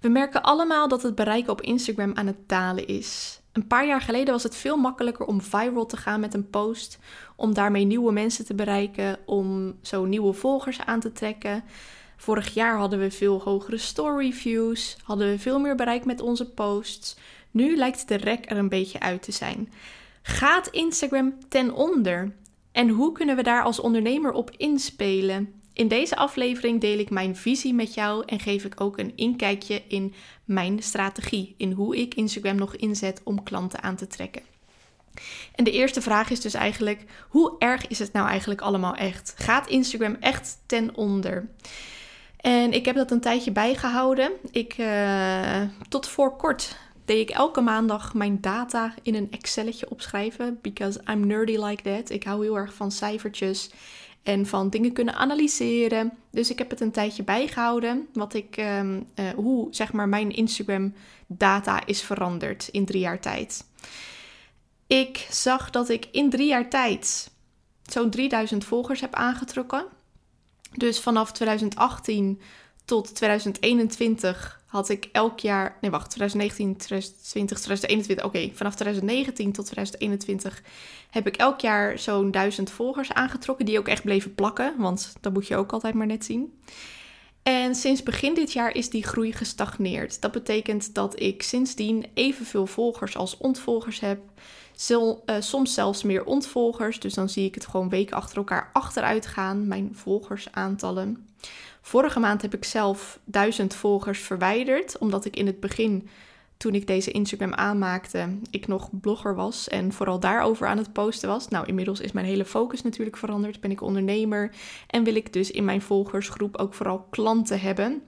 We merken allemaal dat het bereik op Instagram aan het dalen is. Een paar jaar geleden was het veel makkelijker om viral te gaan met een post, om daarmee nieuwe mensen te bereiken, om zo nieuwe volgers aan te trekken. Vorig jaar hadden we veel hogere story views, hadden we veel meer bereik met onze posts. Nu lijkt de rek er een beetje uit te zijn. Gaat Instagram ten onder? En hoe kunnen we daar als ondernemer op inspelen? In deze aflevering deel ik mijn visie met jou en geef ik ook een inkijkje in mijn strategie, in hoe ik Instagram nog inzet om klanten aan te trekken. En de eerste vraag is dus eigenlijk: hoe erg is het nou eigenlijk allemaal echt? Gaat Instagram echt ten onder? En ik heb dat een tijdje bijgehouden. Ik, uh, tot voor kort deed ik elke maandag mijn data in een Excelletje opschrijven. Because I'm nerdy like that. Ik hou heel erg van cijfertjes en van dingen kunnen analyseren. Dus ik heb het een tijdje bijgehouden, wat ik, um, uh, hoe zeg maar mijn Instagram data is veranderd in drie jaar tijd. Ik zag dat ik in drie jaar tijd zo'n 3000 volgers heb aangetrokken. Dus vanaf 2018 tot 2021 had ik elk jaar. Nee, wacht, 2019, 2020, 2021. Oké, vanaf 2019 tot 2021 heb ik elk jaar zo'n duizend volgers aangetrokken. Die ook echt bleven plakken, want dat moet je ook altijd maar net zien. En sinds begin dit jaar is die groei gestagneerd. Dat betekent dat ik sindsdien evenveel volgers als ontvolgers heb. Uh, soms zelfs meer ontvolgers. Dus dan zie ik het gewoon weken achter elkaar achteruit gaan, mijn volgersaantallen. Vorige maand heb ik zelf duizend volgers verwijderd, omdat ik in het begin, toen ik deze Instagram aanmaakte, ik nog blogger was en vooral daarover aan het posten was. Nou, inmiddels is mijn hele focus natuurlijk veranderd. Ben ik ondernemer en wil ik dus in mijn volgersgroep ook vooral klanten hebben.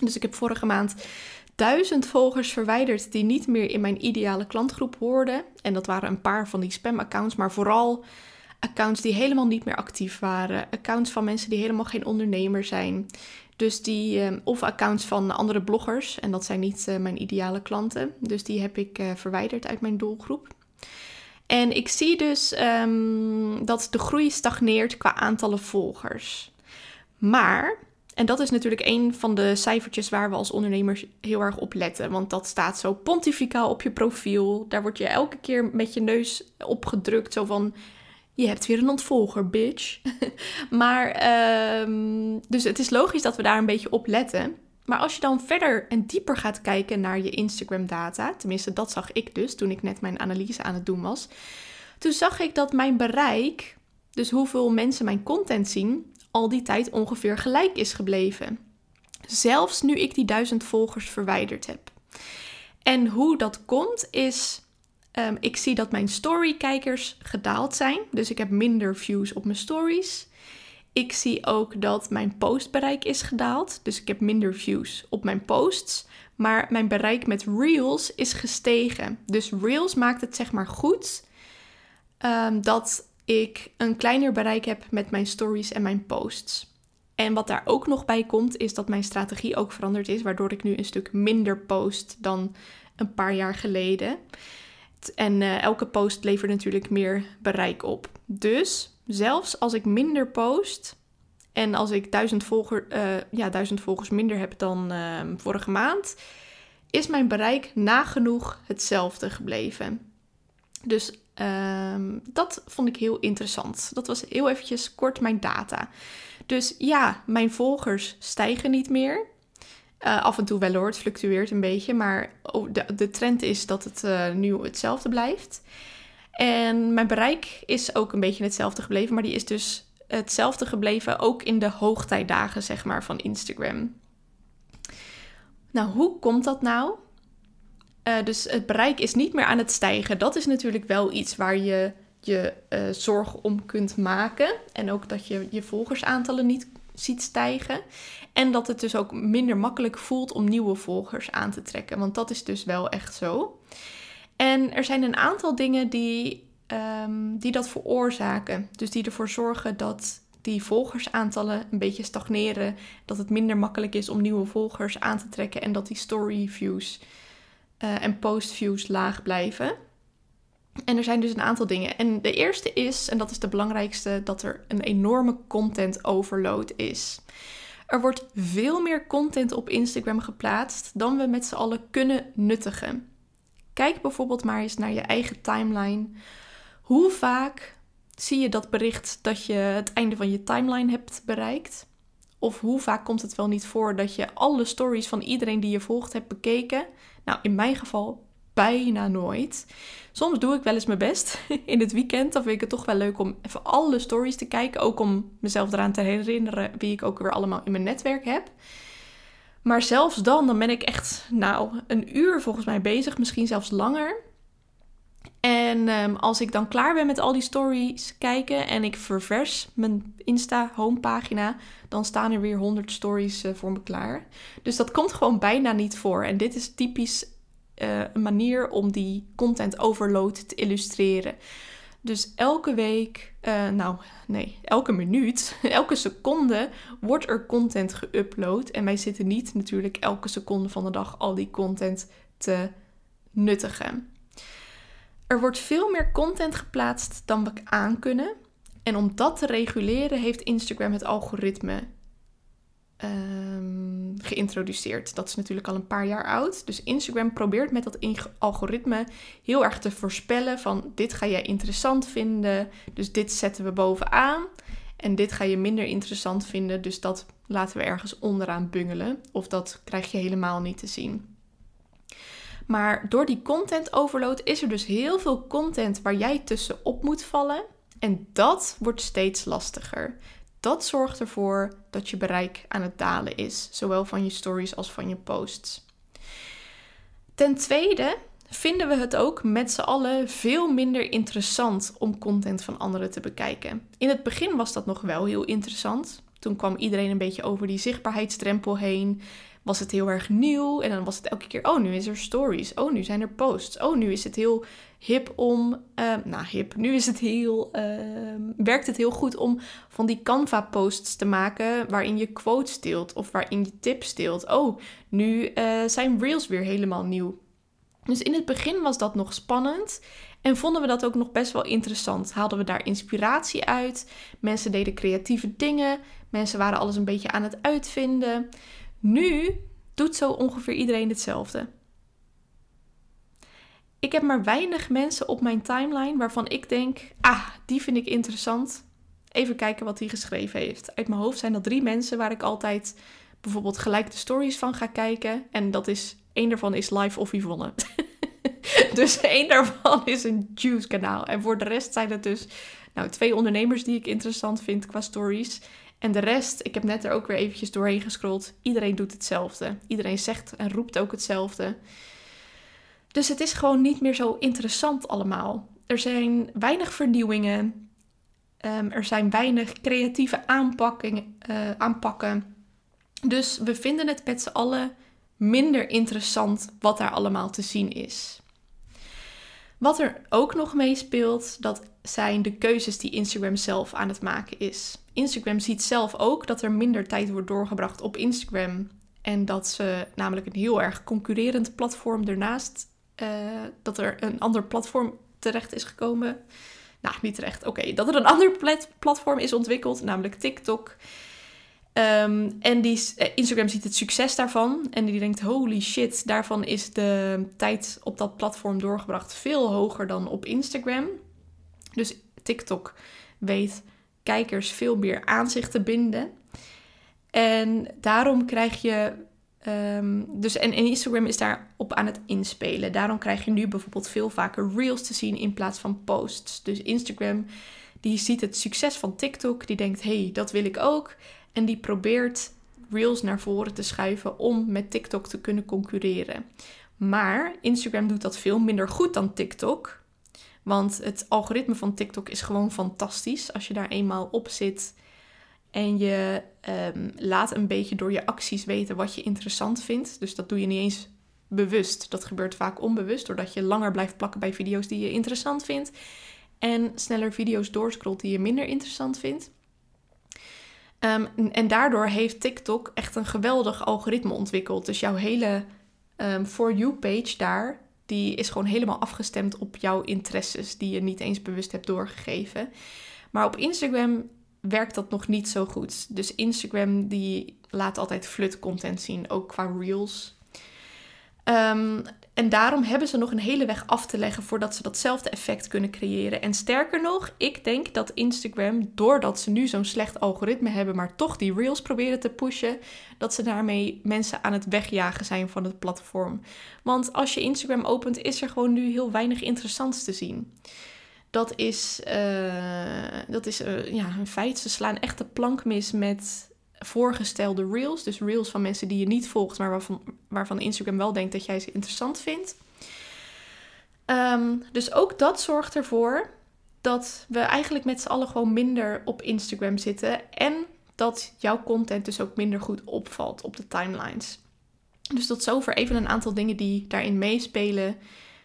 Dus ik heb vorige maand duizend volgers verwijderd die niet meer in mijn ideale klantgroep hoorden. En dat waren een paar van die spam-accounts, maar vooral accounts die helemaal niet meer actief waren. Accounts van mensen die helemaal geen ondernemer zijn. Dus die, uh, of accounts van andere bloggers. En dat zijn niet uh, mijn ideale klanten. Dus die heb ik uh, verwijderd uit mijn doelgroep. En ik zie dus um, dat de groei stagneert qua aantallen volgers. Maar, en dat is natuurlijk een van de cijfertjes waar we als ondernemers heel erg op letten. Want dat staat zo pontificaal op je profiel. Daar word je elke keer met je neus op gedrukt. Zo van, je hebt weer een ontvolger, bitch. maar, um, dus het is logisch dat we daar een beetje op letten. Maar als je dan verder en dieper gaat kijken naar je Instagram-data, tenminste dat zag ik dus toen ik net mijn analyse aan het doen was, toen zag ik dat mijn bereik, dus hoeveel mensen mijn content zien, al die tijd ongeveer gelijk is gebleven. Zelfs nu ik die duizend volgers verwijderd heb. En hoe dat komt is Um, ik zie dat mijn storykijkers gedaald zijn. Dus ik heb minder views op mijn stories. Ik zie ook dat mijn postbereik is gedaald. Dus ik heb minder views op mijn posts. Maar mijn bereik met Reels is gestegen. Dus Reels maakt het zeg maar goed um, dat ik een kleiner bereik heb met mijn stories en mijn posts. En wat daar ook nog bij komt, is dat mijn strategie ook veranderd is, waardoor ik nu een stuk minder post dan een paar jaar geleden. En uh, elke post levert natuurlijk meer bereik op. Dus zelfs als ik minder post en als ik duizend, volger, uh, ja, duizend volgers minder heb dan uh, vorige maand, is mijn bereik nagenoeg hetzelfde gebleven. Dus ehm, dat vond ik heel interessant. Dat was heel eventjes kort mijn data. Dus ja, mijn volgers stijgen niet meer. Uh, af en toe wel hoor, het fluctueert een beetje, maar de, de trend is dat het uh, nu hetzelfde blijft. En mijn bereik is ook een beetje hetzelfde gebleven, maar die is dus hetzelfde gebleven ook in de hoogtijdagen, zeg maar, van Instagram. Nou, hoe komt dat nou? Uh, dus het bereik is niet meer aan het stijgen. Dat is natuurlijk wel iets waar je je zorgen om kunt maken. En ook dat je je volgersaantallen niet ziet stijgen. En dat het dus ook minder makkelijk voelt om nieuwe volgers aan te trekken. Want dat is dus wel echt zo. En er zijn een aantal dingen die, ehm, die dat veroorzaken. Dus die ervoor zorgen dat die volgersaantallen een beetje stagneren. Dat het minder makkelijk is om nieuwe volgers aan te trekken. En dat die story views uh, en post views laag blijven. En er zijn dus een aantal dingen. En de eerste is, en dat is de belangrijkste, dat er een enorme content overload is. Er wordt veel meer content op Instagram geplaatst dan we met z'n allen kunnen nuttigen. Kijk bijvoorbeeld maar eens naar je eigen timeline. Hoe vaak zie je dat bericht dat je het einde van je timeline hebt bereikt? Of hoe vaak komt het wel niet voor dat je alle stories van iedereen die je volgt hebt bekeken? Nou, in mijn geval bijna nooit. Soms doe ik wel eens mijn best in het weekend. Dan vind ik het toch wel leuk om even alle stories te kijken. Ook om mezelf eraan te herinneren wie ik ook weer allemaal in mijn netwerk heb. Maar zelfs dan, dan ben ik echt nou een uur volgens mij bezig, misschien zelfs langer. En ehm, als ik dan klaar ben met al die stories kijken en ik ververs mijn Insta homepagina, dan staan er weer 100 stories uh, voor me klaar. Dus dat komt gewoon bijna niet voor. En dit is typisch uh, een manier om die content overload te illustreren. Dus elke week, uh, nou nee, elke minuut, elke seconde wordt er content geüpload. En wij zitten niet natuurlijk elke seconde van de dag al die content te nuttigen. Er wordt veel meer content geplaatst dan we aan kunnen. En om dat te reguleren heeft Instagram het algoritme um, geïntroduceerd. Dat is natuurlijk al een paar jaar oud. Dus Instagram probeert met dat algoritme heel erg te voorspellen van dit ga jij interessant vinden, dus dit zetten we bovenaan. En dit ga je minder interessant vinden, dus dat laten we ergens onderaan bungelen. Of dat krijg je helemaal niet te zien. Maar door die content overload is er dus heel veel content waar jij tussen op moet vallen. En dat wordt steeds lastiger. Dat zorgt ervoor dat je bereik aan het dalen is, zowel van je stories als van je posts. Ten tweede vinden we het ook met z'n allen veel minder interessant om content van anderen te bekijken. In het begin was dat nog wel heel interessant. Toen kwam iedereen een beetje over die zichtbaarheidsdrempel heen was het heel erg nieuw. En dan was het elke keer, oh, nu is er stories. Oh, nu zijn er posts. Oh, nu is het heel hip om, uh, nou hip, nu is het heel, uh, werkt het heel goed om van die Canva-posts te maken waarin je quotes deelt of waarin je tips deelt. Oh, nu uh, zijn Reels weer helemaal nieuw. Dus in het begin was dat nog spannend en vonden we dat ook nog best wel interessant. Haalden we daar inspiratie uit. Mensen deden creatieve dingen. Mensen waren alles een beetje aan het uitvinden. Nu doet zo ongeveer iedereen hetzelfde. Ik heb maar weinig mensen op mijn timeline waarvan ik denk: ah, die vind ik interessant. Even kijken wat hij geschreven heeft. Uit mijn hoofd zijn dat drie mensen waar ik altijd bijvoorbeeld gelijk de stories van ga kijken. En dat is één daarvan is Live of Yvonne. dus één daarvan is een Juice kanaal. En voor de rest zijn het dus nou, twee ondernemers die ik interessant vind qua stories. En de rest, ik heb net er ook weer eventjes doorheen gescrolld. Iedereen doet hetzelfde. Iedereen zegt en roept ook hetzelfde. Dus het is gewoon niet meer zo interessant allemaal. Er zijn weinig vernieuwingen. Ehm, er zijn weinig creatieve aanpakkingen, uh, aanpakken. Dus we vinden het met z'n allen minder interessant wat daar allemaal te zien is. Wat er ook nog meespeelt, dat zijn de keuzes die Instagram zelf aan het maken is. Instagram ziet zelf ook dat er minder tijd wordt doorgebracht op Instagram. En dat ze namelijk een heel erg concurrerend platform ernaast, uh, dat er een ander platform terecht is gekomen. Nou, niet terecht. Oké, dat er een ander platform is ontwikkeld, namelijk TikTok. Um, en die, eh, Instagram ziet het succes daarvan. En die denkt: holy shit, daarvan is de tijd op dat platform doorgebracht veel hoger dan op Instagram. Dus TikTok weet kijkers veel meer aan zich te binden. En daarom krijg je. Um, dus en, Instagram is daarop aan het inspelen. Daarom krijg je nu bijvoorbeeld veel vaker reels te zien in plaats van posts. Dus Instagram die ziet het succes van TikTok, die denkt: hey, dat wil ik ook. En die probeert reels naar voren te schuiven om met TikTok te kunnen concurreren. Maar Instagram doet dat veel minder goed dan TikTok. Want het algoritme van TikTok is gewoon fantastisch. Als je daar eenmaal op zit, En je ehm, laat een beetje door je acties weten wat je interessant vindt. Dus dat doe je niet eens bewust. Dat gebeurt vaak onbewust, doordat je langer blijft plakken bij video's die je interessant vindt. En sneller video's doorscrollt die je minder interessant vindt. Ehm, en daardoor heeft TikTok echt een geweldig algoritme ontwikkeld. Dus jouw hele um, For You-page daar, die is gewoon helemaal afgestemd op jouw interesses, die je niet eens bewust hebt doorgegeven. Maar op Instagram werkt dat nog niet zo goed. Dus Instagram die laat altijd flut content zien, ook qua reels. Um, en daarom hebben ze nog een hele weg af te leggen voordat ze datzelfde effect kunnen creëren. En sterker nog, ik denk dat Instagram, doordat ze nu zo'n slecht algoritme hebben, maar toch die reels proberen te pushen, dat ze daarmee mensen aan het wegjagen zijn van het platform. Want als je Instagram opent, is er gewoon nu heel weinig interessants te zien. Dat is, uh, dat is uh, ja, een feit. Ze slaan echt de plank mis met voorgestelde reels. Dus reels van mensen die je niet volgt, maar waarvan, waarvan Instagram wel denkt dat jij ze interessant vindt. Ehm, dus ook dat zorgt ervoor dat we eigenlijk met z'n allen gewoon minder op Instagram zitten. En dat jouw content dus ook minder goed opvalt op de timelines. Dus tot zover even een aantal dingen die daarin meespelen.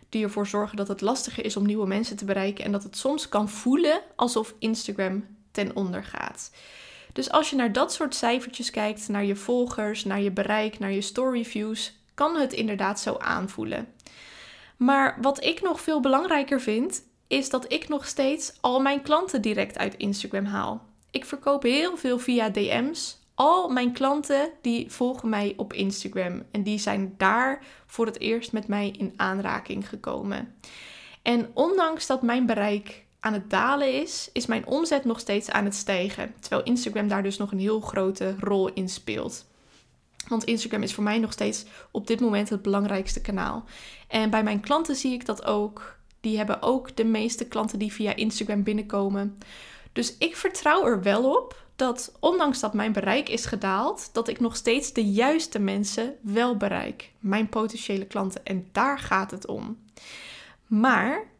Die ervoor zorgen dat het lastiger is om nieuwe mensen te bereiken. En dat het soms kan voelen alsof Instagram ten onder gaat. Dus als je naar dat soort cijfertjes kijkt, naar je volgers, naar je bereik, naar je story views, kan het inderdaad zo aanvoelen. Maar wat ik nog veel belangrijker vind, is dat ik nog steeds al mijn klanten direct uit Instagram haal. Ik verkoop heel veel via DM's. Al mijn klanten die volgen mij op Instagram en die zijn daar voor het eerst met mij in aanraking gekomen. En ondanks dat mijn bereik aan het dalen is, is mijn omzet nog steeds aan het stijgen. Terwijl Instagram daar dus nog een heel grote rol in speelt. Want Instagram is voor mij nog steeds op dit moment het belangrijkste kanaal. En bij mijn klanten zie ik dat ook. Die hebben ook de meeste klanten die via Instagram binnenkomen. Dus ik vertrouw er wel op dat, ondanks dat mijn bereik is gedaald, dat ik nog steeds de juiste mensen wel bereik. Mijn potentiële klanten. En daar gaat het om. Maar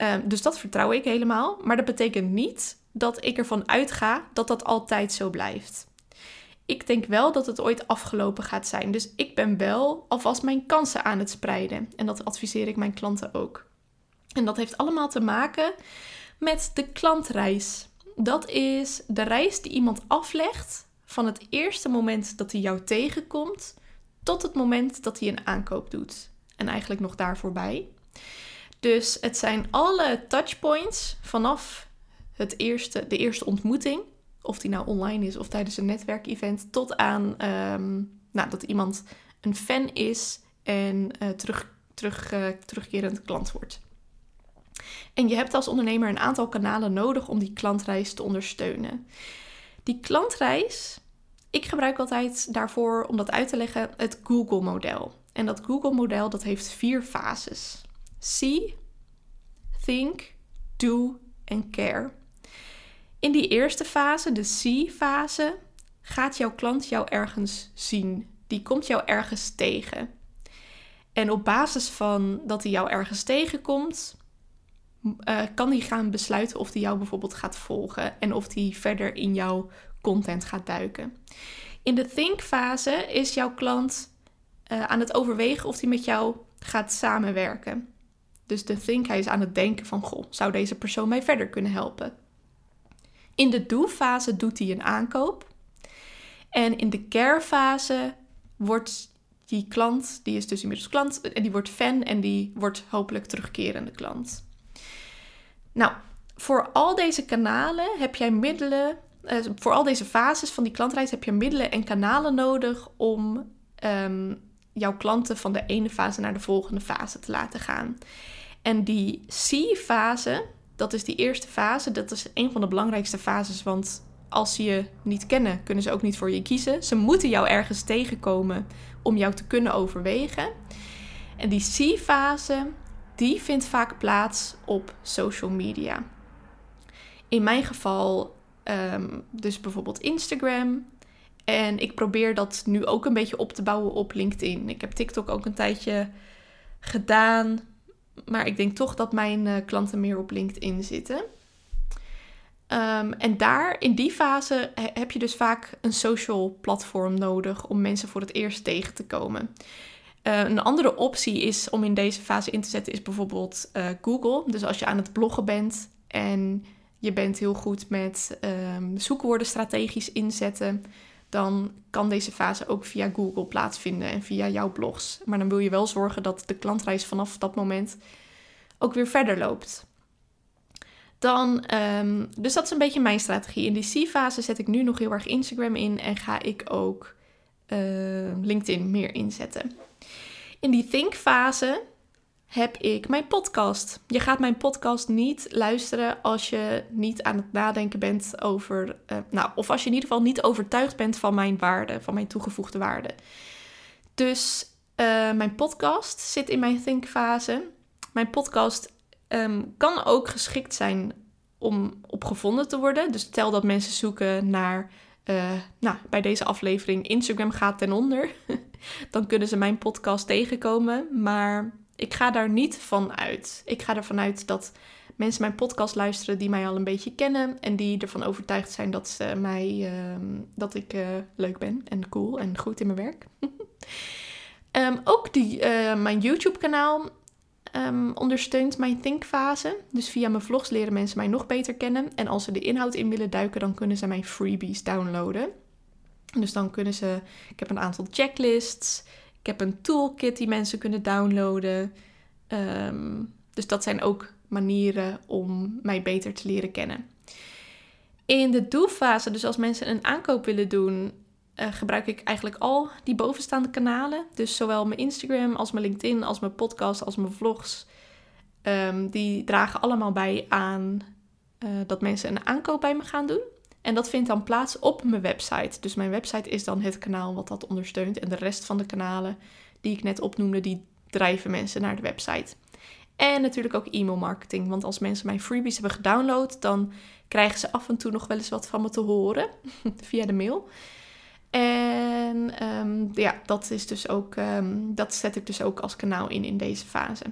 Ehm, dus dat vertrouw ik helemaal. Maar dat betekent niet dat ik ervan uitga dat dat altijd zo blijft. Ik denk wel dat het ooit afgelopen gaat zijn. Dus ik ben wel alvast mijn kansen aan het spreiden. En dat adviseer ik mijn klanten ook. En dat heeft allemaal te maken met de klantreis. Dat is de reis die iemand aflegt van het eerste moment dat hij jou tegenkomt tot het moment dat hij een aankoop doet. En eigenlijk nog daar voorbij. Dus het zijn alle touchpoints vanaf het eerste, de eerste ontmoeting, of die nou online is of tijdens een netwerkevent, tot aan ehm, nou, dat iemand een fan is en uh, terug, terug, uh, terugkerend klant wordt. En je hebt als ondernemer een aantal kanalen nodig om die klantreis te ondersteunen. Die klantreis, ik gebruik altijd daarvoor om dat uit te leggen het Google-model. En dat Google-model dat heeft vier fases. See, think, do en care. In die eerste fase, de see-fase, gaat jouw klant jou ergens zien. Die komt jou ergens tegen. En op basis van dat hij jou ergens tegenkomt, uh, kan hij gaan besluiten of hij jou bijvoorbeeld gaat volgen en of hij verder in jouw content gaat duiken. In de think-fase is jouw klant uh, aan het overwegen of hij met jou gaat samenwerken. Dus de think, hij is aan het denken van, goh, zou deze persoon mij verder kunnen helpen? In de do-fase doet hij een aankoop. En in de care-fase wordt die klant, die is dus inmiddels klant, en die wordt fan en die wordt hopelijk terugkerende klant. Nou, voor al deze kanalen heb jij middelen, eh, voor al deze fases van die klantreis heb je middelen en kanalen nodig om um, jouw klanten van de ene fase naar de volgende fase te laten gaan. En die C-fase, dat is die eerste fase, dat is een van de belangrijkste fases. Want als ze je niet kennen, kunnen ze ook niet voor je kiezen. Ze moeten jou ergens tegenkomen om jou te kunnen overwegen. En die C-fase, die vindt vaak plaats op social media. In mijn geval um, dus bijvoorbeeld Instagram. En ik probeer dat nu ook een beetje op te bouwen op LinkedIn. Ik heb TikTok ook een tijdje gedaan. Maar ik denk toch dat mijn uh, klanten meer op LinkedIn zitten. Ehm, en daar, in die fase, heb je dus vaak een social platform nodig om mensen voor het eerst tegen te komen. Eh, een andere optie is om in deze fase in te zetten, is bijvoorbeeld uh, Google. Dus als je aan het bloggen bent en je bent heel goed met um, zoekwoorden strategisch inzetten, dan kan deze fase ook via Google plaatsvinden en via jouw blogs. Maar dan wil je wel zorgen dat de klantreis vanaf dat moment ook weer verder loopt. Dan, um, dus dat is een beetje mijn strategie. In die C-fase zet ik nu nog heel erg Instagram in en ga ik ook uh, LinkedIn meer inzetten. In die think-fase heb ik mijn podcast. Je gaat mijn podcast niet luisteren als je niet aan het nadenken bent over, uh, nou, of als je in ieder geval niet overtuigd bent van mijn waarde, van mijn toegevoegde waarde. Dus uh, mijn podcast zit in mijn think-fase. Mijn podcast um, kan ook geschikt zijn om op gevonden te worden. Dus stel dat mensen zoeken naar, uh, nou, bij deze aflevering Instagram gaat ten onder. dan kunnen ze mijn podcast tegenkomen. Maar ik ga daar niet van uit. Ik ga ervan uit dat mensen mijn podcast luisteren die mij al een beetje kennen. En die ervan overtuigd zijn dat, ze mij, uh, dat ik uh, leuk ben en cool en goed in mijn werk. um, ook die, uh, mijn YouTube-kanaal um, ondersteunt mijn thinkfase. Dus via mijn vlogs leren mensen mij nog beter kennen. En als ze de inhoud in willen duiken, dan kunnen ze mijn freebies downloaden. Dus dan kunnen ze. Ik heb een aantal checklists. Ik heb een toolkit die mensen kunnen downloaden. Um, dus dat zijn ook manieren om mij beter te leren kennen. In de doelfase, dus als mensen een aankoop willen doen, uh, gebruik ik eigenlijk al die bovenstaande kanalen. Dus zowel mijn Instagram als mijn LinkedIn, als mijn podcast, als mijn vlogs. Um, die dragen allemaal bij aan uh, dat mensen een aankoop bij me gaan doen. En dat vindt dan plaats op mijn website. Dus mijn website is dan het kanaal wat dat ondersteunt. En de rest van de kanalen die ik net opnoemde, die drijven mensen naar de website. En natuurlijk ook e-mail marketing. Want als mensen mijn freebies hebben gedownload, dan krijgen ze af en toe nog wel eens wat van me te horen via de mail. En um, ja, dat is dus ook, um, dat zet ik dus ook als kanaal in in deze fase.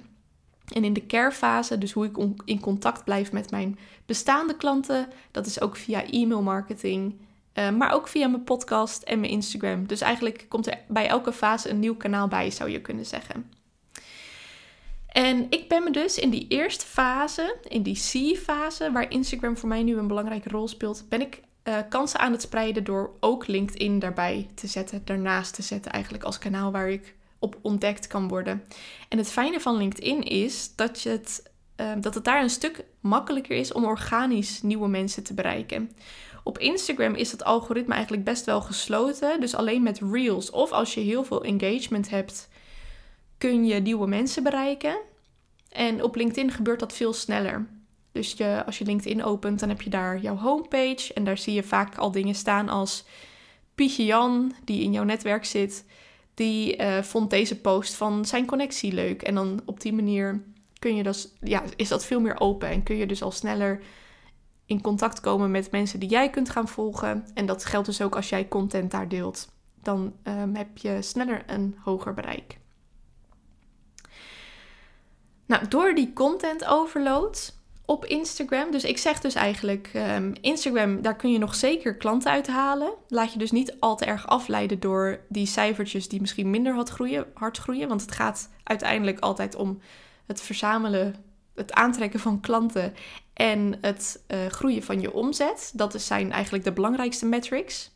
En in de care fase, dus hoe ik in contact blijf met mijn bestaande klanten, dat is ook via e-mail marketing, uh, maar ook via mijn podcast en mijn Instagram. Dus eigenlijk komt er bij elke fase een nieuw kanaal bij, zou je kunnen zeggen. En ik ben me dus in die eerste fase, in die C-fase, waar Instagram voor mij nu een belangrijke rol speelt, ben ik uh, kansen aan het spreiden door ook LinkedIn daarbij te zetten, daarnaast te zetten eigenlijk als kanaal waar ik op ontdekt kan worden. En het fijne van LinkedIn is dat, je het, uh, dat het daar een stuk makkelijker is om organisch nieuwe mensen te bereiken. Op Instagram is het algoritme eigenlijk best wel gesloten. Dus alleen met reels of als je heel veel engagement hebt, kun je nieuwe mensen bereiken. En op LinkedIn gebeurt dat veel sneller. Dus je, als je LinkedIn opent, dan heb je daar jouw homepage. En daar zie je vaak al dingen staan als Pietje Jan, die in jouw netwerk zit, die uh, vond deze post van zijn connectie leuk. En dan op die manier kun je dus, ja, is dat veel meer open. En kun je dus al sneller in contact komen met mensen die jij kunt gaan volgen. En dat geldt dus ook als jij content daar deelt. Dan um, heb je sneller een hoger bereik. Nou, door die content overload op Instagram. Dus ik zeg dus eigenlijk, um, Instagram, daar kun je nog zeker klanten uithalen. Laat je dus niet al te erg afleiden door die cijfertjes die misschien minder hard groeien. Want het gaat uiteindelijk altijd om het verzamelen, het aantrekken van klanten en het uh, groeien van je omzet. Dat zijn eigenlijk de belangrijkste metrics.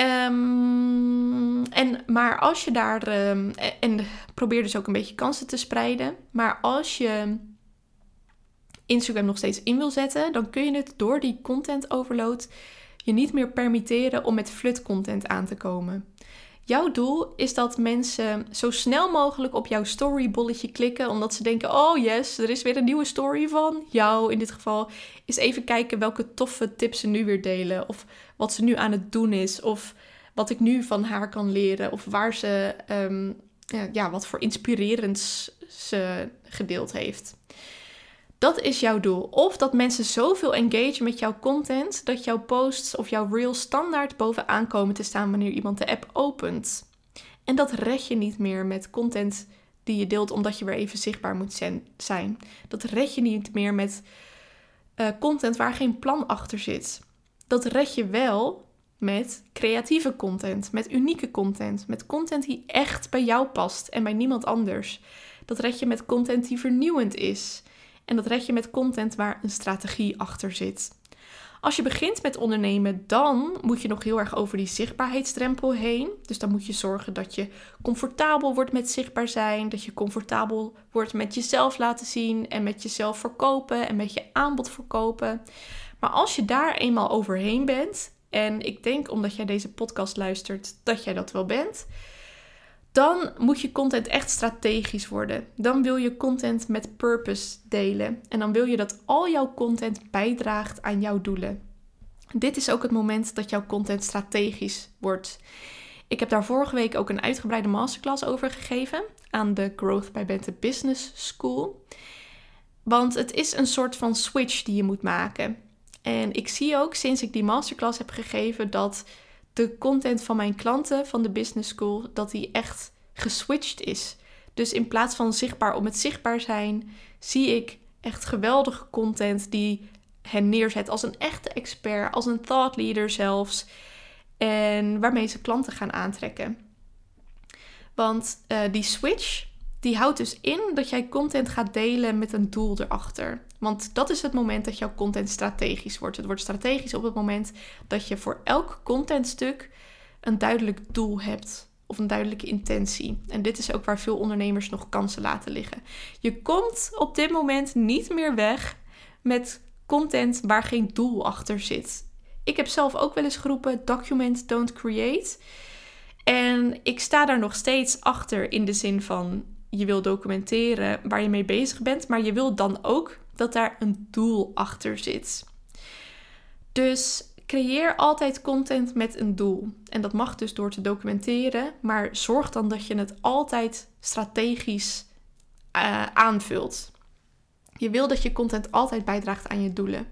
Um, en, maar als je daar, um, en probeer dus ook een beetje kansen te spreiden, maar als je Instagram nog steeds in wil zetten, dan kun je het door die content overload je niet meer permitteren om met flut content aan te komen. Jouw doel is dat mensen zo snel mogelijk op jouw storybolletje klikken, omdat ze denken: oh yes, er is weer een nieuwe story van jou. In dit geval is even kijken welke toffe tips ze nu weer delen, of wat ze nu aan het doen is, of wat ik nu van haar kan leren, of waar ze, um, ja, wat voor inspirerends ze gedeeld heeft. Dat is jouw doel. Of dat mensen zoveel engagen met jouw content dat jouw posts of jouw reels standaard bovenaan komen te staan wanneer iemand de app opent. En dat red je niet meer met content die je deelt omdat je weer even zichtbaar moet zijn. Dat red je niet meer met uh, content waar geen plan achter zit. Dat red je wel met creatieve content, met unieke content, met content die echt bij jou past en bij niemand anders. Dat red je met content die vernieuwend is. En dat red je met content waar een strategie achter zit. Als je begint met ondernemen, dan moet je nog heel erg over die zichtbaarheidsdrempel heen. Dus dan moet je zorgen dat je comfortabel wordt met zichtbaar zijn, dat je comfortabel wordt met jezelf laten zien en met jezelf verkopen en met je aanbod verkopen. Maar als je daar eenmaal overheen bent, en ik denk omdat jij deze podcast luistert dat jij dat wel bent, dan moet je content echt strategisch worden. Dan wil je content met purpose delen. En dan wil je dat al jouw content bijdraagt aan jouw doelen. Dit is ook het moment dat jouw content strategisch wordt. Ik heb daar vorige week ook een uitgebreide masterclass over gegeven aan de Growth by Bente Business School. Want het is een soort van switch die je moet maken. En ik zie ook sinds ik die masterclass heb gegeven dat de content van mijn klanten van de business school, dat die echt geswitcht is. Dus in plaats van zichtbaar om het zichtbaar zijn, zie ik echt geweldige content die hen neerzet als een echte expert, als een thought leader zelfs. En waarmee ze klanten gaan aantrekken. Want uh, die switch, die houdt dus in dat jij content gaat delen met een doel erachter. Want dat is het moment dat jouw content strategisch wordt. Het wordt strategisch op het moment dat je voor elk contentstuk een duidelijk doel hebt of een duidelijke intentie. En dit is ook waar veel ondernemers nog kansen laten liggen. Je komt op dit moment niet meer weg met content waar geen doel achter zit. Ik heb zelf ook wel eens geroepen: document, don't create. En ik sta daar nog steeds achter in de zin van je wil documenteren waar je mee bezig bent, maar je wil dan ook dat daar een doel achter zit. Dus creëer altijd content met een doel. En dat mag dus door te documenteren, maar zorg dan dat je het altijd strategisch uh, aanvult. Je wil dat je content altijd bijdraagt aan je doelen.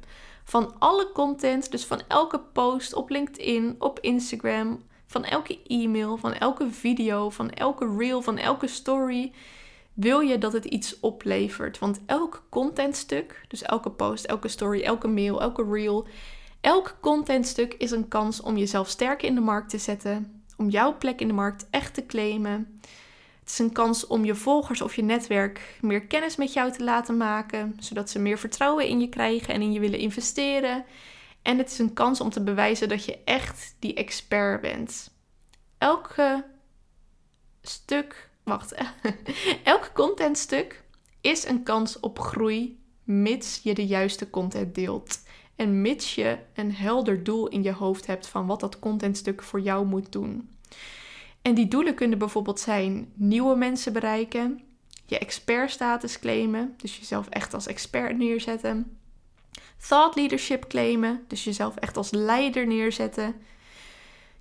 Van alle content, dus van elke post op LinkedIn, op Instagram, van elke e-mail, van elke video, van elke reel, van elke story, wil je dat het iets oplevert. Want elk contentstuk, dus elke post, elke story, elke mail, elke reel, elk contentstuk is een kans om jezelf sterker in de markt te zetten, om jouw plek in de markt echt te claimen. Het is een kans om je volgers of je netwerk meer kennis met jou te laten maken, zodat ze meer vertrouwen in je krijgen en in je willen investeren. En het is een kans om te bewijzen dat je echt die expert bent. Elke stuk wacht, elk contentstuk is een kans op groei, mits je de juiste content deelt. En mits je een helder doel in je hoofd hebt van wat dat contentstuk voor jou moet doen. En die doelen kunnen bijvoorbeeld zijn nieuwe mensen bereiken, je expertstatus claimen, dus jezelf echt als expert neerzetten, thought leadership claimen, dus jezelf echt als leider neerzetten,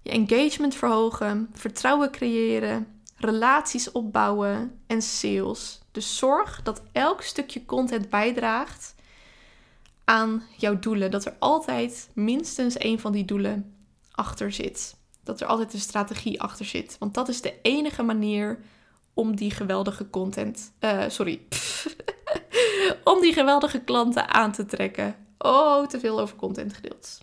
je engagement verhogen, vertrouwen creëren, relaties opbouwen en sales. Dus zorg dat elk stukje content bijdraagt aan jouw doelen. Dat er altijd minstens één van die doelen achter zit. Dat er altijd een strategie achter zit. Want dat is de enige manier om die geweldige content. Uh, sorry. om die geweldige klanten aan te trekken. Oh, te veel over content gedeeld.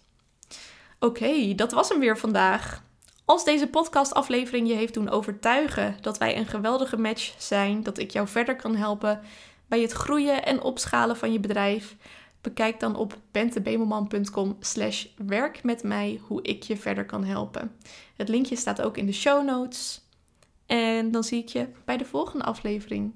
Oké, dat was hem weer vandaag. Als deze podcastaflevering je heeft doen overtuigen dat wij een geweldige match zijn, dat ik jou verder kan helpen bij het groeien en opschalen van je bedrijf, bekijk dan op bentebemelman.com slash werk met mij hoe ik je verder kan helpen. Het linkje staat ook in de show notes. En dan zie ik je bij de volgende aflevering.